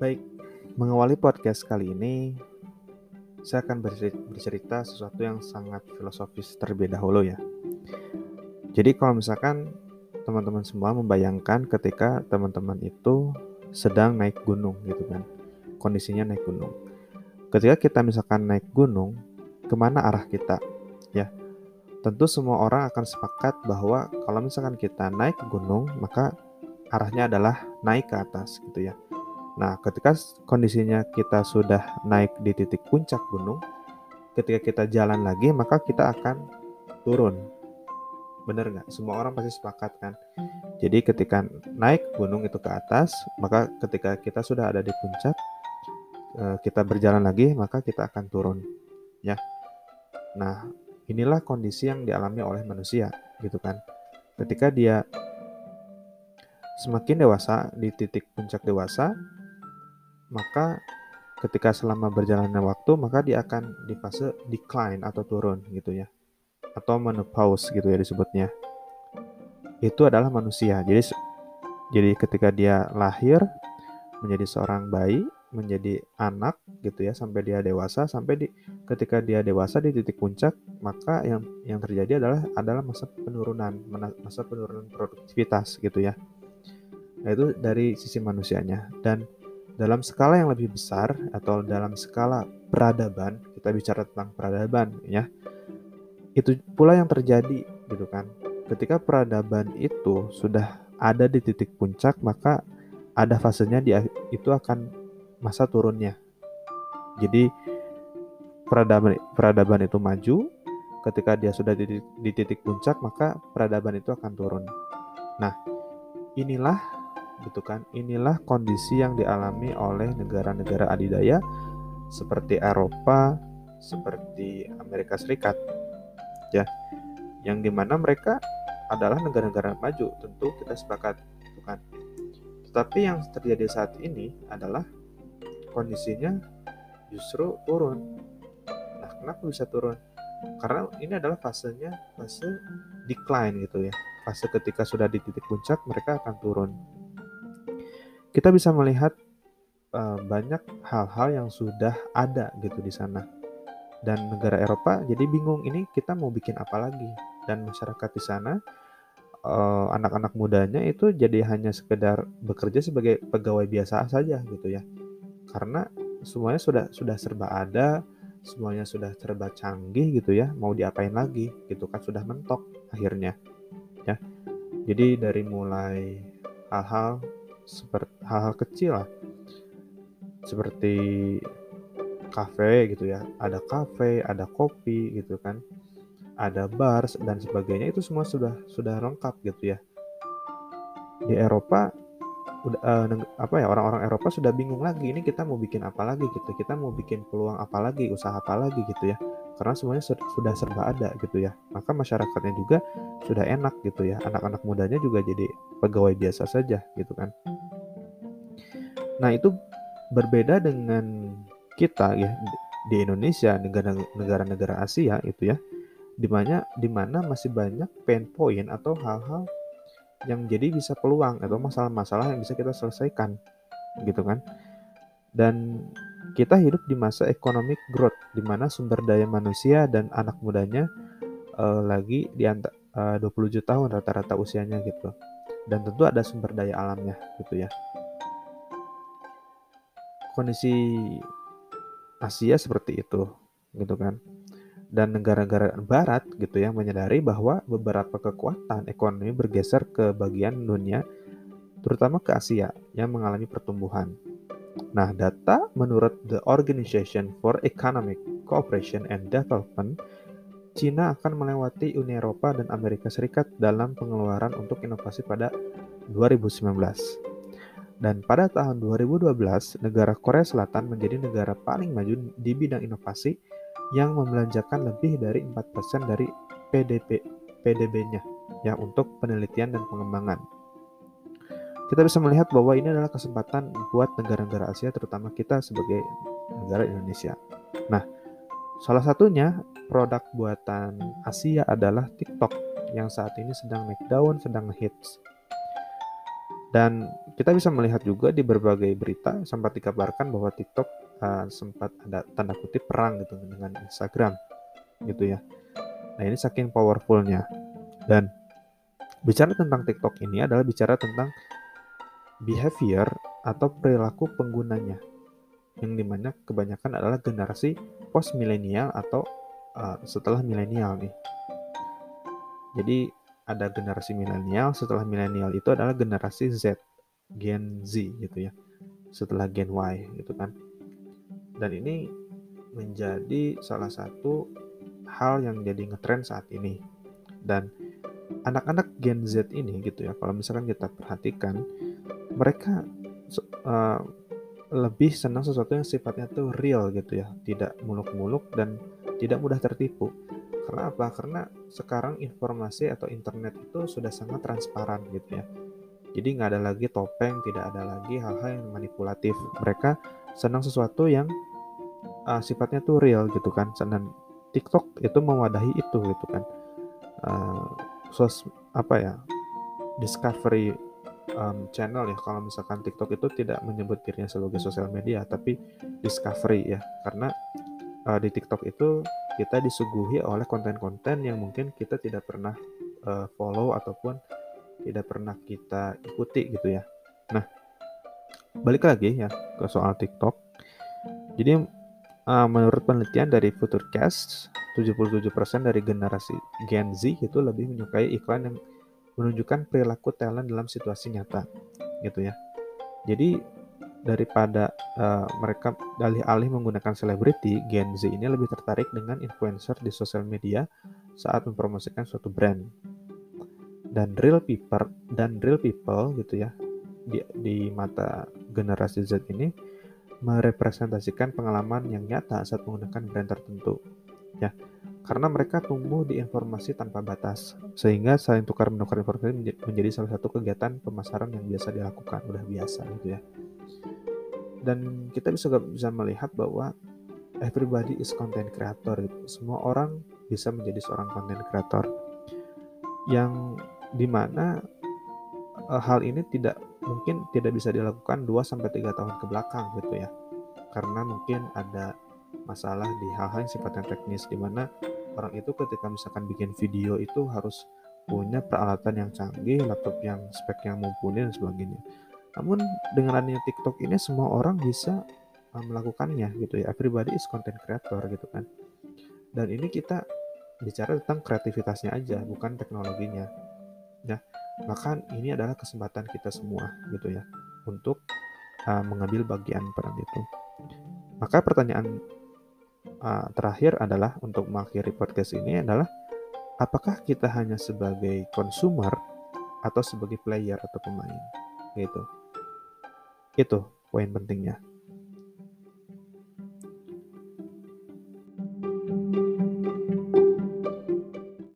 Baik, mengawali podcast kali ini, saya akan bercerita sesuatu yang sangat filosofis terlebih dahulu ya. Jadi kalau misalkan teman-teman semua membayangkan ketika teman-teman itu sedang naik gunung gitu kan, kondisinya naik gunung. Ketika kita misalkan naik gunung, ke mana arah kita? Ya, tentu semua orang akan sepakat bahwa kalau misalkan kita naik gunung, maka arahnya adalah naik ke atas gitu ya. Nah, ketika kondisinya kita sudah naik di titik puncak gunung, ketika kita jalan lagi, maka kita akan turun. Bener nggak? Semua orang pasti sepakat kan? Jadi ketika naik gunung itu ke atas, maka ketika kita sudah ada di puncak, eh, kita berjalan lagi, maka kita akan turun. Ya. Nah, inilah kondisi yang dialami oleh manusia, gitu kan? Ketika dia semakin dewasa di titik puncak dewasa, maka ketika selama berjalannya waktu maka dia akan di fase decline atau turun gitu ya. Atau menopause gitu ya disebutnya. Itu adalah manusia. Jadi jadi ketika dia lahir menjadi seorang bayi menjadi anak gitu ya sampai dia dewasa sampai di ketika dia dewasa di titik puncak maka yang yang terjadi adalah adalah masa penurunan masa penurunan produktivitas gitu ya. Nah itu dari sisi manusianya. Dan dalam skala yang lebih besar atau dalam skala peradaban, kita bicara tentang peradaban ya. Itu pula yang terjadi gitu kan. Ketika peradaban itu sudah ada di titik puncak, maka ada fasenya dia itu akan masa turunnya. Jadi peradaban peradaban itu maju, ketika dia sudah di, di titik puncak, maka peradaban itu akan turun. Nah, inilah gitu kan. Inilah kondisi yang dialami oleh negara-negara adidaya seperti Eropa, seperti Amerika Serikat. Ya. Yang di mana mereka adalah negara-negara maju, tentu kita sepakat, gitu kan. Tetapi yang terjadi saat ini adalah kondisinya justru turun. Nah, kenapa bisa turun? Karena ini adalah fasenya fase decline gitu ya. Fase ketika sudah di titik puncak mereka akan turun kita bisa melihat uh, banyak hal-hal yang sudah ada gitu di sana. Dan negara Eropa jadi bingung ini kita mau bikin apa lagi. Dan masyarakat di sana uh, anak-anak mudanya itu jadi hanya sekedar bekerja sebagai pegawai biasa saja gitu ya. Karena semuanya sudah sudah serba ada, semuanya sudah serba canggih gitu ya. Mau diapain lagi gitu kan sudah mentok akhirnya. Ya. Jadi dari mulai hal-hal seperti hal-hal kecil lah. Seperti kafe gitu ya. Ada kafe ada kopi gitu kan. Ada bar dan sebagainya. Itu semua sudah sudah lengkap gitu ya. Di Eropa udah uh, apa ya orang-orang Eropa sudah bingung lagi ini kita mau bikin apa lagi gitu kita mau bikin peluang apa lagi usaha apa lagi gitu ya. Karena semuanya sudah serba ada gitu ya. Maka masyarakatnya juga sudah enak gitu ya. Anak-anak mudanya juga jadi pegawai biasa saja gitu kan. Nah, itu berbeda dengan kita ya di Indonesia, negara-negara Asia itu ya. Di mana di mana masih banyak pain point atau hal-hal yang jadi bisa peluang atau masalah-masalah yang bisa kita selesaikan gitu kan. Dan kita hidup di masa economic growth di mana sumber daya manusia dan anak mudanya uh, lagi di antara uh, 27 tahun rata-rata usianya gitu. Dan tentu ada sumber daya alamnya gitu ya kondisi Asia seperti itu gitu kan dan negara-negara barat gitu ya menyadari bahwa beberapa kekuatan ekonomi bergeser ke bagian dunia terutama ke Asia yang mengalami pertumbuhan. Nah, data menurut The Organization for Economic Cooperation and Development, Cina akan melewati Uni Eropa dan Amerika Serikat dalam pengeluaran untuk inovasi pada 2019. Dan pada tahun 2012, negara Korea Selatan menjadi negara paling maju di bidang inovasi yang membelanjakan lebih dari 4% dari PDB PDB-nya ya untuk penelitian dan pengembangan. Kita bisa melihat bahwa ini adalah kesempatan buat negara-negara Asia terutama kita sebagai negara Indonesia. Nah, salah satunya produk buatan Asia adalah TikTok yang saat ini sedang naik daun, sedang hits. Dan kita bisa melihat juga di berbagai berita sempat dikabarkan bahwa TikTok uh, sempat ada tanda kutip perang gitu dengan Instagram gitu ya. Nah ini saking powerfulnya dan bicara tentang TikTok ini adalah bicara tentang behavior atau perilaku penggunanya yang di mana kebanyakan adalah generasi post milenial atau uh, setelah milenial nih. Jadi ada generasi milenial, setelah milenial itu adalah generasi Z, Gen Z gitu ya. Setelah Gen Y gitu kan. Dan ini menjadi salah satu hal yang jadi ngetrend saat ini. Dan anak-anak Gen Z ini gitu ya, kalau misalkan kita perhatikan, mereka uh, lebih senang sesuatu yang sifatnya tuh real gitu ya, tidak muluk-muluk dan tidak mudah tertipu. Karena apa? Karena sekarang informasi atau internet itu sudah sangat transparan gitu ya. Jadi nggak ada lagi topeng, tidak ada lagi hal-hal yang manipulatif. Mereka senang sesuatu yang uh, sifatnya tuh real gitu kan. Dan TikTok itu mewadahi itu gitu kan. Uh, sos apa ya? Discovery um, channel ya kalau misalkan TikTok itu tidak menyebut dirinya sebagai sosial media tapi discovery ya karena uh, di TikTok itu kita disuguhi oleh konten-konten yang mungkin kita tidak pernah uh, follow ataupun tidak pernah kita ikuti gitu ya. Nah, balik lagi ya ke soal TikTok. Jadi uh, menurut penelitian dari Futurecast, 77% dari generasi Gen Z itu lebih menyukai iklan yang menunjukkan perilaku talent dalam situasi nyata gitu ya. Jadi daripada uh, mereka alih-alih menggunakan selebriti, Gen Z ini lebih tertarik dengan influencer di sosial media saat mempromosikan suatu brand. Dan real people dan real people gitu ya di, di mata generasi Z ini merepresentasikan pengalaman yang nyata saat menggunakan brand tertentu. Ya, karena mereka tumbuh di informasi tanpa batas, sehingga saling tukar menukar informasi menjadi salah satu kegiatan pemasaran yang biasa dilakukan, udah biasa gitu ya. Dan kita bisa bisa melihat bahwa everybody is content creator gitu. Semua orang bisa menjadi seorang content creator. Yang di mana hal ini tidak mungkin tidak bisa dilakukan 2 sampai 3 tahun ke belakang gitu ya. Karena mungkin ada masalah di hal-hal yang sifatnya teknis di mana orang itu ketika misalkan bikin video itu harus punya peralatan yang canggih, laptop yang spek yang mumpuni dan sebagainya. Namun dengan adanya TikTok ini semua orang bisa uh, melakukannya gitu ya. Everybody is content creator gitu kan. Dan ini kita bicara tentang kreativitasnya aja, bukan teknologinya. Ya, bahkan ini adalah kesempatan kita semua gitu ya untuk uh, mengambil bagian peran itu. Maka pertanyaan uh, terakhir adalah untuk mengakhiri podcast ini adalah apakah kita hanya sebagai consumer atau sebagai player atau pemain? Gitu. Itu poin pentingnya